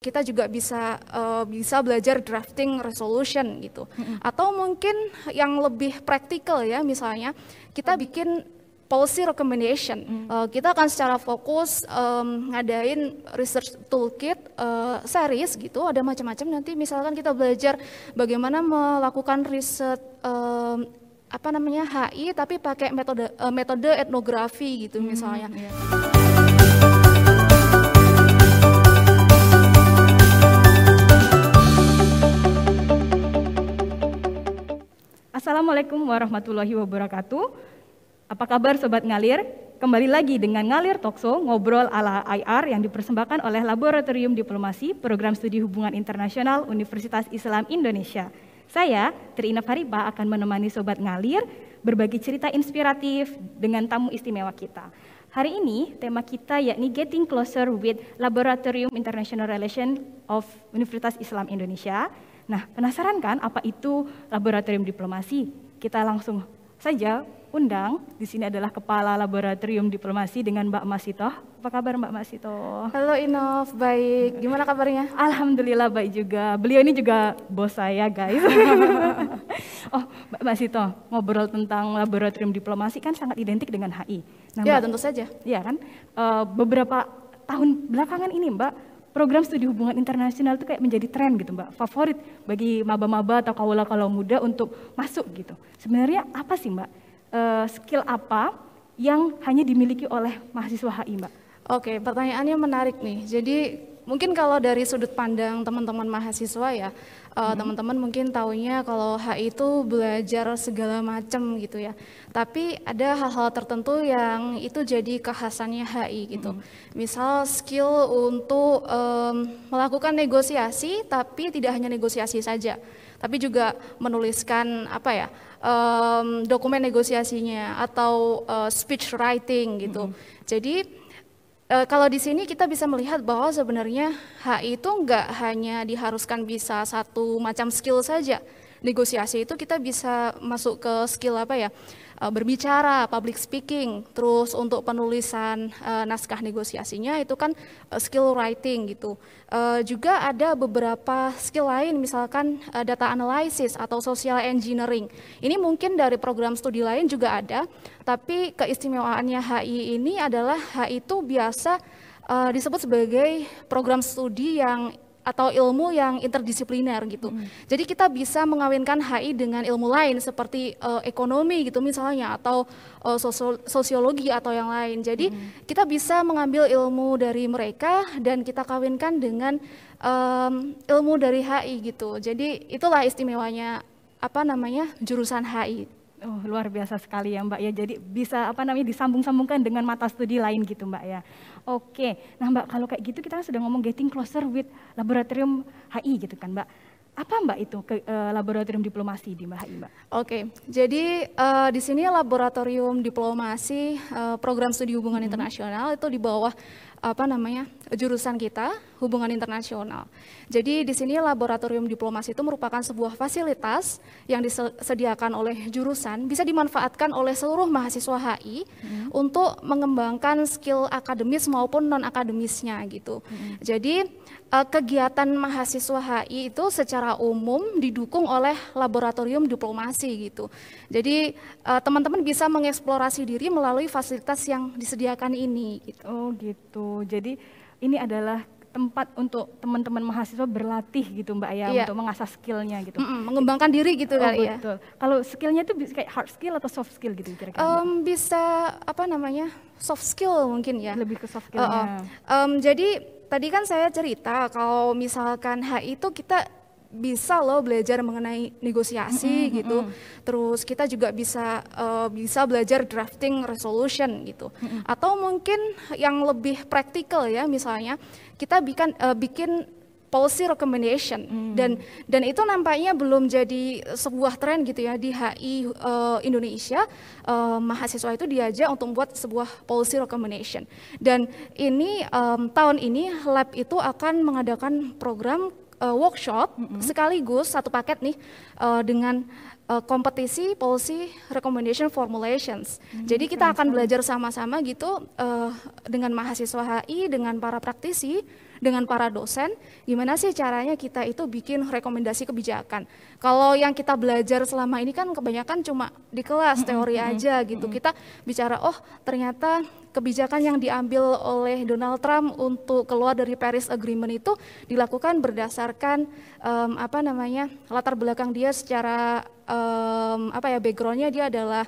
kita juga bisa uh, bisa belajar drafting resolution gitu. Mm-hmm. Atau mungkin yang lebih praktikal ya misalnya kita bikin policy recommendation. Mm. Uh, kita akan secara fokus um, ngadain research toolkit uh, series gitu. Ada macam-macam nanti misalkan kita belajar bagaimana melakukan riset um, apa namanya HI tapi pakai metode uh, metode etnografi gitu mm, misalnya. Yeah. Assalamualaikum warahmatullahi wabarakatuh. Apa kabar Sobat Ngalir? Kembali lagi dengan Ngalir Tokso, ngobrol ala IR yang dipersembahkan oleh Laboratorium Diplomasi Program Studi Hubungan Internasional Universitas Islam Indonesia. Saya, Trina Fariba, akan menemani Sobat Ngalir berbagi cerita inspiratif dengan tamu istimewa kita. Hari ini tema kita yakni Getting Closer with Laboratorium International Relations of Universitas Islam Indonesia Nah, penasaran kan apa itu laboratorium diplomasi? Kita langsung saja undang. Di sini adalah Kepala Laboratorium Diplomasi dengan Mbak Masito. Apa kabar Mbak Masito? Halo Inov, baik. Gimana kabarnya? Alhamdulillah baik juga. Beliau ini juga bos saya guys. oh Mbak Masito, ngobrol tentang laboratorium diplomasi kan sangat identik dengan HI. Nah, ya tentu saja. Iya kan? Uh, beberapa tahun belakangan ini Mbak, program studi hubungan internasional itu kayak menjadi tren gitu mbak, favorit bagi maba-maba atau kaula-kaula muda untuk masuk gitu. Sebenarnya apa sih mbak, uh, skill apa yang hanya dimiliki oleh mahasiswa HI mbak? Oke, pertanyaannya menarik nih. Jadi mungkin kalau dari sudut pandang teman-teman mahasiswa ya, uh, teman-teman mungkin taunya kalau HI itu belajar segala macam gitu ya. Tapi ada hal-hal tertentu yang itu jadi kekhasannya HI gitu. Hmm. Misal skill untuk um, melakukan negosiasi, tapi tidak hanya negosiasi saja, tapi juga menuliskan apa ya um, dokumen negosiasinya atau uh, speech writing gitu. Hmm. Jadi E, kalau di sini kita bisa melihat bahwa sebenarnya HI itu enggak hanya diharuskan bisa satu macam skill saja. Negosiasi itu kita bisa masuk ke skill apa ya? Uh, berbicara, public speaking, terus untuk penulisan uh, naskah negosiasinya itu kan uh, skill writing gitu. Juga ada beberapa skill lain, misalkan data analysis atau social engineering. Ini mungkin dari program studi lain juga ada, tapi keistimewaannya HI ini adalah HI itu biasa disebut sebagai program studi yang atau ilmu yang interdisipliner gitu. Hmm. Jadi kita bisa mengawinkan HI dengan ilmu lain seperti uh, ekonomi gitu misalnya atau uh, sosiologi atau yang lain. Jadi hmm. kita bisa mengambil ilmu dari mereka dan kita kawinkan dengan um, ilmu dari HI gitu. Jadi itulah istimewanya apa namanya jurusan HI. Oh, luar biasa sekali ya Mbak ya. Jadi bisa apa namanya disambung-sambungkan dengan mata studi lain gitu Mbak ya. Oke, nah Mbak kalau kayak gitu kita kan sudah ngomong getting closer with laboratorium HI gitu kan Mbak. Apa Mbak itu ke uh, laboratorium diplomasi di Mbak HI Mbak? Oke, jadi uh, di sini laboratorium diplomasi uh, program studi hubungan hmm. internasional itu di bawah apa namanya jurusan kita hubungan internasional. Jadi di sini laboratorium diplomasi itu merupakan sebuah fasilitas yang disediakan oleh jurusan bisa dimanfaatkan oleh seluruh mahasiswa HI hmm. untuk mengembangkan skill akademis maupun non akademisnya gitu. Hmm. Jadi uh, kegiatan mahasiswa HI itu secara umum didukung oleh laboratorium diplomasi gitu. Jadi uh, teman-teman bisa mengeksplorasi diri melalui fasilitas yang disediakan ini gitu. Oh gitu. Jadi ini adalah tempat untuk teman-teman mahasiswa berlatih gitu Mbak ya iya. untuk mengasah skillnya gitu. Mm -mm, mengembangkan diri gitu oh, kali ya. Betul. Kalau skillnya itu kayak hard skill atau soft skill gitu kira-kira? Um, bisa apa namanya soft skill mungkin ya. Lebih ke soft skillnya. Uh -uh. Um, jadi tadi kan saya cerita kalau misalkan HI itu kita bisa loh belajar mengenai negosiasi mm -hmm, gitu. Mm -hmm. Terus kita juga bisa uh, bisa belajar drafting resolution gitu. Mm -hmm. Atau mungkin yang lebih praktikal ya misalnya kita bikin uh, bikin policy recommendation hmm. dan dan itu nampaknya belum jadi sebuah tren gitu ya di HI uh, eh, Indonesia uh, mahasiswa itu diajak untuk membuat sebuah policy recommendation dan ini um, tahun ini lab itu akan mengadakan program uh, workshop hmm. sekaligus satu paket nih uh, dengan uh, kompetisi policy recommendation formulations. Hmm, Jadi kita akan belajar sama-sama gitu uh, dengan mahasiswa HI, dengan para praktisi dengan para dosen, gimana sih caranya kita itu bikin rekomendasi kebijakan. Kalau yang kita belajar selama ini kan kebanyakan cuma di kelas teori aja gitu. Kita bicara oh ternyata kebijakan yang diambil oleh Donald Trump untuk keluar dari Paris Agreement itu dilakukan berdasarkan um, apa namanya latar belakang dia secara um, apa ya backgroundnya dia adalah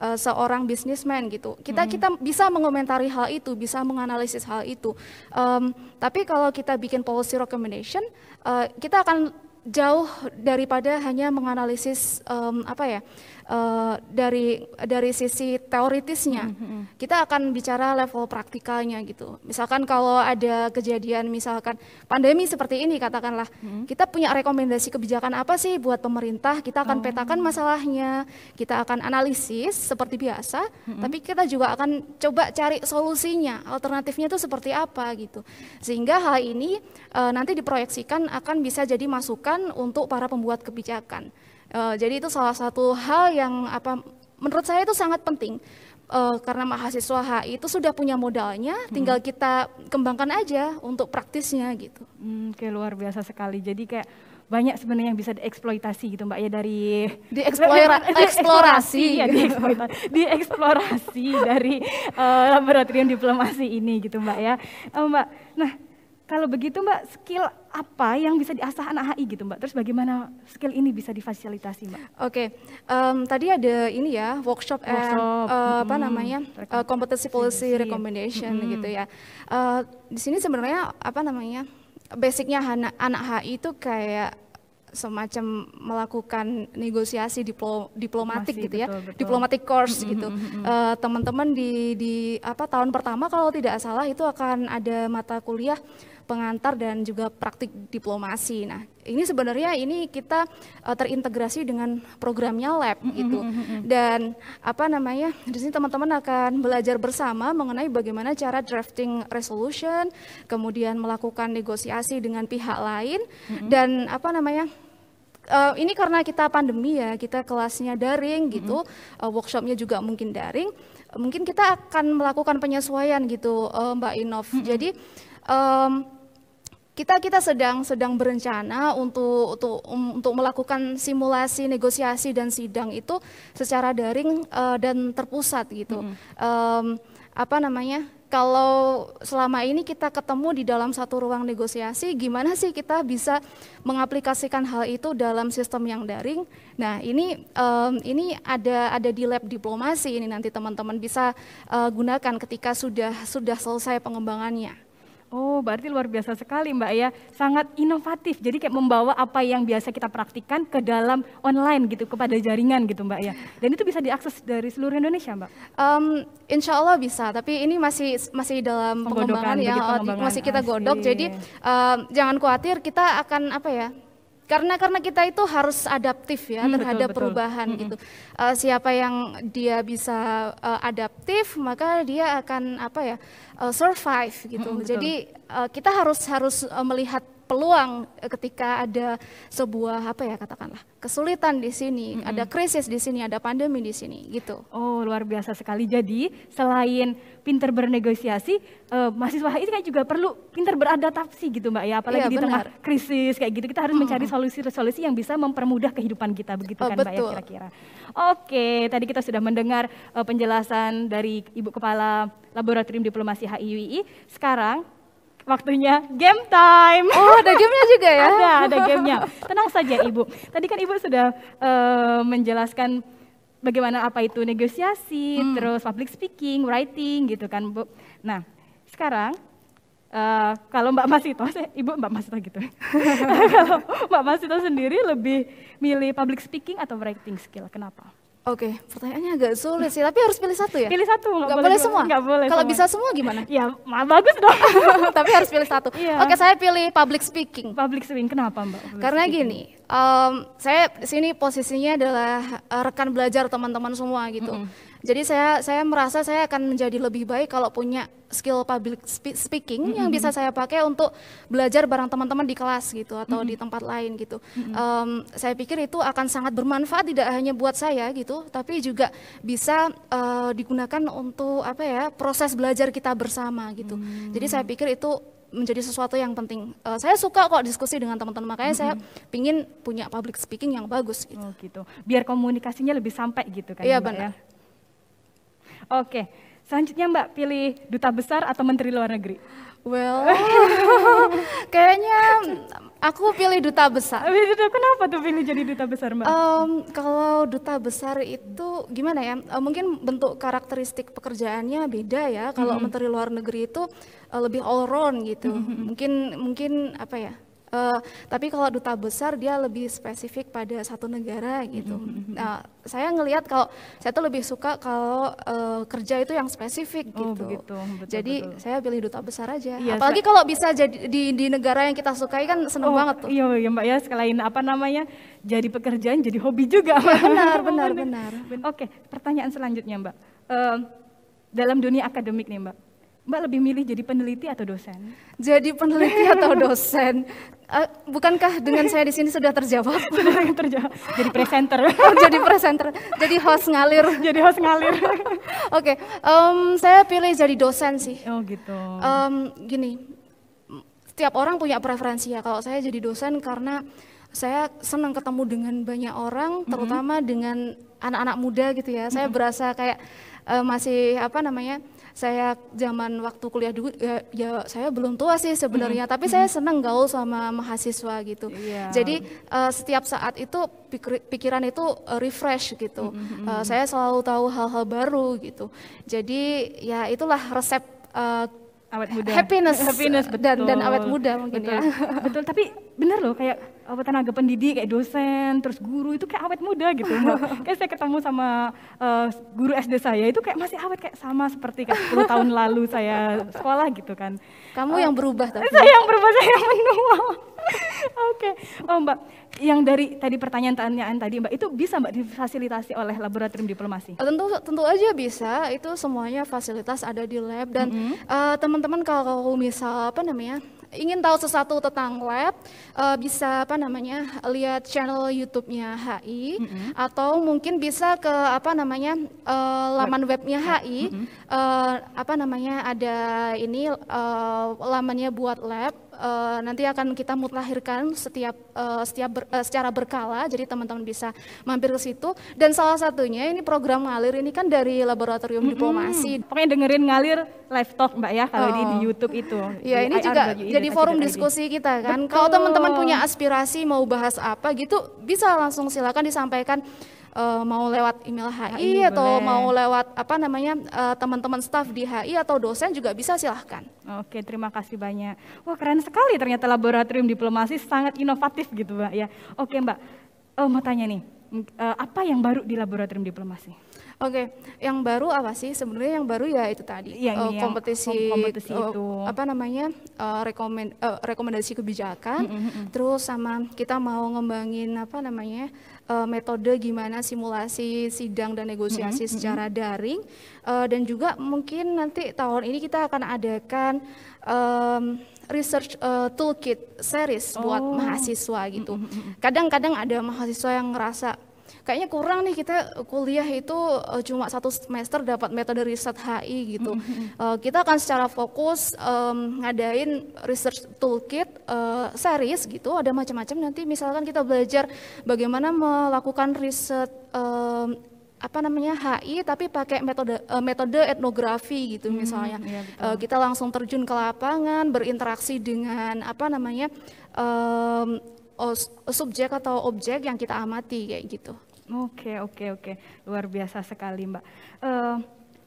uh, seorang bisnismen gitu. Kita hmm. kita bisa mengomentari hal itu, bisa menganalisis hal itu. Um, tapi kalau kita bikin policy recommendation, uh, kita akan jauh daripada hanya menganalisis um, apa ya uh, dari dari sisi teoritisnya. Mm -hmm. Kita akan bicara level praktikalnya gitu. Misalkan kalau ada kejadian misalkan pandemi seperti ini katakanlah, mm -hmm. kita punya rekomendasi kebijakan apa sih buat pemerintah? Kita akan oh. petakan masalahnya, kita akan analisis seperti biasa, mm -hmm. tapi kita juga akan coba cari solusinya, alternatifnya itu seperti apa gitu. Sehingga hal ini uh, nanti diproyeksikan akan bisa jadi masukan untuk para pembuat kebijakan. Uh, jadi itu salah satu hal yang apa menurut saya itu sangat penting uh, karena mahasiswa HI itu sudah punya modalnya, hmm. tinggal kita kembangkan aja untuk praktisnya gitu. Hmm, kayak luar biasa sekali. Jadi kayak banyak sebenarnya yang bisa dieksploitasi gitu mbak ya dari dieksplora eksplorasi ya dieksplorasi, dieksplorasi dari uh, laboratorium diplomasi ini gitu mbak ya uh, mbak nah kalau begitu Mbak, skill apa yang bisa diasah anak HI gitu Mbak? Terus bagaimana skill ini bisa difasilitasi Mbak? Oke, okay. um, tadi ada ini ya workshop, workshop and uh, apa hmm, namanya uh, competency policy recommendation hmm. gitu ya. Uh, di sini sebenarnya apa namanya basicnya anak anak HI itu kayak semacam melakukan negosiasi diplo, diplomatik Masih, gitu ya, betul, diplomatic course mm-hmm, gitu. Uh, teman-teman di di apa tahun pertama kalau tidak salah itu akan ada mata kuliah pengantar dan juga praktik diplomasi. Nah, ini sebenarnya ini kita uh, terintegrasi dengan programnya lab gitu. Dan apa namanya? Di sini teman-teman akan belajar bersama mengenai bagaimana cara drafting resolution, kemudian melakukan negosiasi dengan pihak lain dan apa namanya? Uh, ini karena kita pandemi ya, kita kelasnya daring gitu, uh, workshopnya juga mungkin daring. Mungkin kita akan melakukan penyesuaian gitu, uh, Mbak Inov. Jadi um, kita kita sedang sedang berencana untuk untuk um, untuk melakukan simulasi negosiasi dan sidang itu secara daring uh, dan terpusat gitu. Mm -hmm. um, apa namanya? Kalau selama ini kita ketemu di dalam satu ruang negosiasi, gimana sih kita bisa mengaplikasikan hal itu dalam sistem yang daring? Nah, ini um, ini ada ada di lab diplomasi ini nanti teman-teman bisa uh, gunakan ketika sudah sudah selesai pengembangannya. Oh, berarti luar biasa sekali Mbak ya. Sangat inovatif. Jadi kayak membawa apa yang biasa kita praktikkan ke dalam online gitu, kepada jaringan gitu Mbak ya. Dan itu bisa diakses dari seluruh Indonesia Mbak? Um, insya Allah bisa, tapi ini masih masih dalam pengembangan ya, pengembangan. masih kita godok. Jadi um, jangan khawatir, kita akan apa ya, karena karena kita itu harus adaptif ya hmm, terhadap betul, perubahan betul. gitu. Uh, siapa yang dia bisa uh, adaptif, maka dia akan apa ya uh, survive gitu. Hmm, Jadi uh, kita harus harus uh, melihat peluang ketika ada sebuah apa ya katakanlah kesulitan di sini, mm-hmm. ada krisis di sini, ada pandemi di sini gitu. Oh, luar biasa sekali. Jadi, selain pinter bernegosiasi, uh, mahasiswa HI kan juga perlu pinter beradaptasi gitu, Mbak ya. Apalagi iya, di benar. tengah krisis kayak gitu, kita harus mencari solusi-solusi yang bisa mempermudah kehidupan kita begitu oh, kan, betul. Mbak ya kira-kira. Oke, tadi kita sudah mendengar uh, penjelasan dari Ibu Kepala Laboratorium Diplomasi HIWI. Sekarang waktunya game time. Oh, ada gamenya juga ya? ada, ada gamenya. Tenang saja Ibu. Tadi kan Ibu sudah uh, menjelaskan bagaimana apa itu negosiasi, hmm. terus public speaking, writing gitu kan Bu. Nah, sekarang uh, kalau Mbak Masito, saya, Ibu Mbak Masito gitu. kalau Mbak Masito sendiri lebih milih public speaking atau writing skill, kenapa? Oke, okay, pertanyaannya agak sulit sih, tapi harus pilih satu ya? Pilih satu, nggak boleh, boleh semua. Nggak boleh. Kalau bisa semua gimana? Ya, bagus dong. tapi harus pilih satu. Iya. Oke, saya pilih public speaking. Public speaking, kenapa Mbak? Public Karena speaking. gini, um, saya sini posisinya adalah uh, rekan belajar teman-teman semua gitu. Mm -hmm. Jadi saya saya merasa saya akan menjadi lebih baik kalau punya skill public speaking mm -hmm. yang bisa saya pakai untuk belajar bareng teman-teman di kelas gitu atau mm -hmm. di tempat lain gitu. Mm -hmm. um, saya pikir itu akan sangat bermanfaat tidak hanya buat saya gitu, tapi juga bisa uh, digunakan untuk apa ya proses belajar kita bersama gitu. Mm -hmm. Jadi saya pikir itu menjadi sesuatu yang penting. Uh, saya suka kok diskusi dengan teman-teman, makanya mm -hmm. saya pingin punya public speaking yang bagus gitu. Oh gitu. Biar komunikasinya lebih sampai gitu kan. Iya benar. Ya? Oke, selanjutnya Mbak pilih duta besar atau menteri luar negeri? Well, kayaknya aku pilih duta besar. Kenapa tuh pilih jadi duta besar, Mbak? Um, kalau duta besar itu gimana ya? Uh, mungkin bentuk karakteristik pekerjaannya beda ya. Kalau mm -hmm. menteri luar negeri itu uh, lebih all round gitu. Mm -hmm. Mungkin mungkin apa ya? Uh, tapi kalau duta besar dia lebih spesifik pada satu negara gitu. Mm-hmm. Nah, saya ngelihat kalau saya tuh lebih suka kalau uh, kerja itu yang spesifik oh, gitu. Begitu, betul, jadi betul. saya pilih duta besar aja. Iya, Apalagi kalau bisa jadi di di negara yang kita sukai kan seneng oh, banget tuh. Iya, iya Mbak ya, sekalian apa namanya? Jadi pekerjaan, jadi hobi juga. Ya, benar, benar, benar. Oke, pertanyaan selanjutnya Mbak. Uh, dalam dunia akademik nih Mbak, Mbak lebih milih jadi peneliti atau dosen? Jadi peneliti atau dosen? Uh, bukankah dengan saya di sini sudah terjawab? sudah terjawab. Jadi presenter. oh, jadi presenter. Jadi host ngalir. jadi host ngalir. Oke, okay, um, saya pilih jadi dosen sih. Oh gitu. Um, gini, setiap orang punya preferensi ya. Kalau saya jadi dosen karena saya senang ketemu dengan banyak orang, terutama mm -hmm. dengan anak-anak muda gitu ya. Mm -hmm. Saya berasa kayak uh, masih apa namanya? Saya zaman waktu kuliah dulu ya, ya saya belum tua sih sebenarnya, hmm. tapi hmm. saya senang gaul sama mahasiswa gitu. Yeah. Jadi uh, setiap saat itu pikir, pikiran itu uh, refresh gitu. Hmm. Uh, saya selalu tahu hal-hal baru gitu. Jadi ya itulah resep uh, awet muda. Happiness, happiness betul. dan dan awet muda mungkin betul. ya. betul, tapi bener loh kayak apa tenaga pendidik kayak dosen terus guru itu kayak awet muda gitu kayak saya ketemu sama uh, guru SD saya itu kayak masih awet kayak sama seperti kayak 10 tahun lalu saya sekolah gitu kan kamu uh, yang berubah tapi saya yang berubah saya yang menua Oke, okay. oh Mbak, yang dari tadi pertanyaan-pertanyaan tadi Mbak itu bisa Mbak difasilitasi oleh laboratorium diplomasi? Tentu tentu aja bisa, itu semuanya fasilitas ada di lab dan mm -hmm. uh, teman-teman kalau misal apa namanya ingin tahu sesuatu tentang lab uh, bisa apa namanya lihat channel YouTube-nya HI mm -hmm. atau mungkin bisa ke apa namanya uh, laman Web. webnya HI mm -hmm. uh, apa namanya ada ini uh, lamannya buat lab uh, nanti akan kita mutlahirkan setiap uh, setiap ber, uh, secara berkala jadi teman-teman bisa mampir ke situ dan salah satunya ini program ngalir ini kan dari laboratorium mm -hmm. diplomasi pokoknya dengerin ngalir live talk mbak ya kalau oh. di, di YouTube itu ya ini juga jadi forum diskusi kita kan Betul. kalau teman-teman punya aspirasi mau bahas apa gitu bisa langsung silakan disampaikan uh, mau lewat email HI, HI atau boleh. mau lewat apa namanya uh, teman-teman staff di HI atau dosen juga bisa silahkan. Oke, terima kasih banyak. Wah keren sekali ternyata laboratorium diplomasi sangat inovatif gitu mbak ya. Oke mbak, oh, mau tanya nih, uh, apa yang baru di laboratorium diplomasi? Oke, okay. yang baru apa sih? Sebenarnya yang baru ya itu tadi yang uh, kompetisi, kompetisi uh, itu apa namanya uh, rekomend, uh, rekomendasi kebijakan. Mm -hmm. Terus sama kita mau ngembangin apa namanya uh, metode gimana simulasi sidang dan negosiasi mm -hmm. secara daring. Uh, dan juga mungkin nanti tahun ini kita akan adakan um, research uh, toolkit series oh. buat mahasiswa gitu. Kadang-kadang ada mahasiswa yang ngerasa kayaknya kurang nih kita kuliah itu uh, cuma satu semester dapat metode riset HI gitu. Mm-hmm. Uh, kita akan secara fokus um, ngadain research toolkit uh, series gitu, ada macam-macam nanti misalkan kita belajar bagaimana melakukan riset um, apa namanya HI tapi pakai metode uh, metode etnografi gitu hmm, misalnya uh, kita langsung terjun ke lapangan berinteraksi dengan apa namanya um, subjek atau objek yang kita amati kayak gitu. Oke, oke, oke. Luar biasa sekali, Mbak. Uh,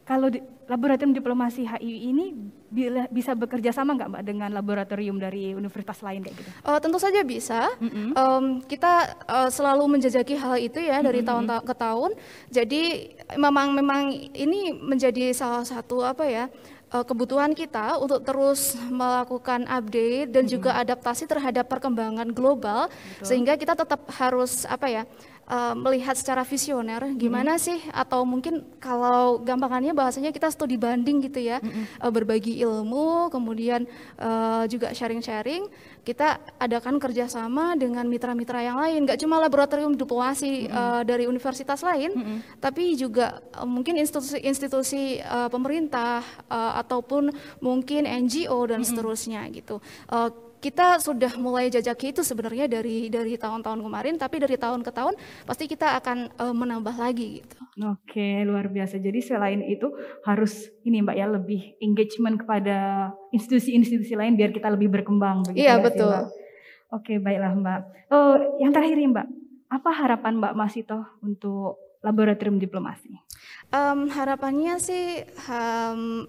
kalau di, laboratorium diplomasi HI ini bila, bisa bekerja sama nggak Mbak dengan laboratorium dari universitas lain kayak gitu? Uh, tentu saja bisa. Mm -hmm. um, kita uh, selalu menjajaki hal itu ya dari mm -hmm. tahun ke tahun. Jadi memang memang ini menjadi salah satu apa ya uh, kebutuhan kita untuk terus melakukan update dan mm -hmm. juga adaptasi terhadap perkembangan global Betul. sehingga kita tetap harus apa ya uh, melihat secara visioner gimana hmm. sih atau mungkin kalau gampangannya bahasanya kita studi banding gitu ya hmm. uh, berbagi ilmu kemudian uh, juga sharing-sharing kita adakan kerjasama dengan mitra-mitra yang lain nggak cuma laboratorium diplomasi hmm. uh, dari universitas lain hmm. tapi juga uh, mungkin institusi-institusi uh, pemerintah uh, ataupun mungkin NGO dan hmm. seterusnya gitu uh, kita sudah mulai jajaki itu sebenarnya dari dari tahun-tahun kemarin, tapi dari tahun ke tahun pasti kita akan uh, menambah lagi gitu. Oke, luar biasa. Jadi selain itu harus ini Mbak ya lebih engagement kepada institusi-institusi lain biar kita lebih berkembang begitu Iya, ya, betul. Mbak? Oke, baiklah Mbak. Oh, yang terakhir nih Mbak, apa harapan Mbak Masito untuk laboratorium diplomasi? Um, harapannya sih um,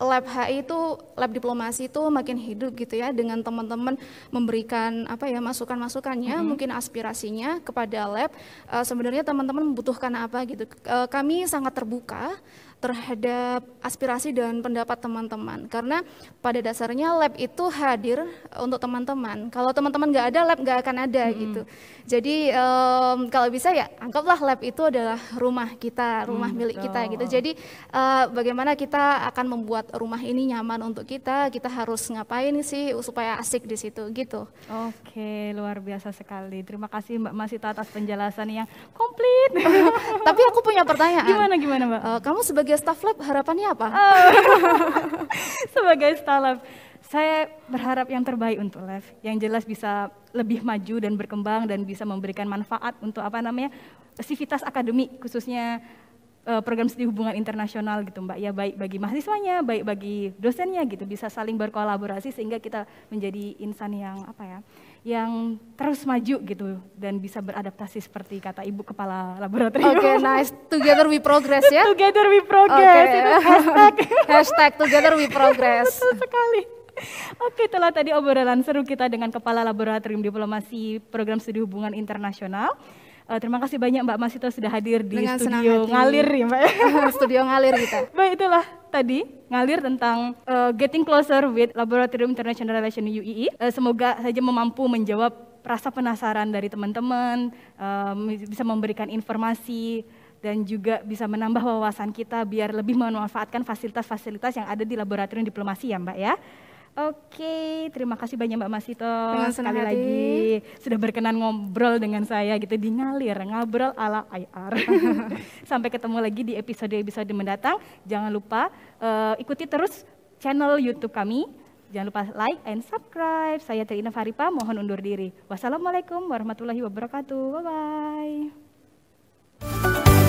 lab HI itu lab diplomasi itu makin hidup gitu ya dengan teman-teman memberikan apa ya masukan-masukannya mm -hmm. mungkin aspirasinya kepada lab uh, sebenarnya teman-teman membutuhkan apa gitu uh, kami sangat terbuka terhadap aspirasi dan pendapat teman-teman. Karena pada dasarnya lab itu hadir untuk teman-teman. Kalau teman-teman nggak ada lab nggak akan ada hmm. gitu. Jadi um, kalau bisa ya anggaplah lab itu adalah rumah kita rumah hmm, milik kita gitu. jadi uh, bagaimana kita akan membuat rumah ini nyaman untuk kita kita harus ngapain sih supaya asik di situ gitu. Oke luar biasa sekali. Terima kasih mbak Masita atas penjelasan yang komplit. Tapi aku punya pertanyaan. Gimana gimana mbak? Uh, kamu sebagai sebagai staff lab harapannya apa? sebagai staff lab, saya berharap yang terbaik untuk lab, yang jelas bisa lebih maju dan berkembang dan bisa memberikan manfaat untuk apa namanya sivitas akademik khususnya uh, program studi hubungan internasional gitu Mbak. Ya baik bagi mahasiswanya baik bagi dosennya gitu bisa saling berkolaborasi sehingga kita menjadi insan yang apa ya yang terus maju gitu dan bisa beradaptasi seperti kata ibu kepala laboratorium. Oke, okay, nice. Together we progress ya. together we progress. Okay. Itu hashtag. hashtag together we progress. Betul sekali. Oke, telah tadi obrolan seru kita dengan Kepala Laboratorium Diplomasi Program Studi Hubungan Internasional. Uh, terima kasih banyak Mbak Masito sudah hadir di Dengan studio ngalir ya Mbak. studio ngalir kita. Baik itulah tadi ngalir tentang uh, Getting Closer with Laboratorium International Relation UII. Uh, semoga saja memampu menjawab rasa penasaran dari teman-teman, uh, bisa memberikan informasi dan juga bisa menambah wawasan kita biar lebih memanfaatkan fasilitas-fasilitas yang ada di laboratorium diplomasi ya Mbak ya. Oke, terima kasih banyak Mbak Masito dengan sekali hati. lagi sudah berkenan ngobrol dengan saya gitu di ngalir ngobrol ala IR. Sampai ketemu lagi di episode-episode mendatang. Jangan lupa uh, ikuti terus channel YouTube kami. Jangan lupa like and subscribe. Saya Trina Faripa, mohon undur diri. Wassalamualaikum warahmatullahi wabarakatuh. Bye bye.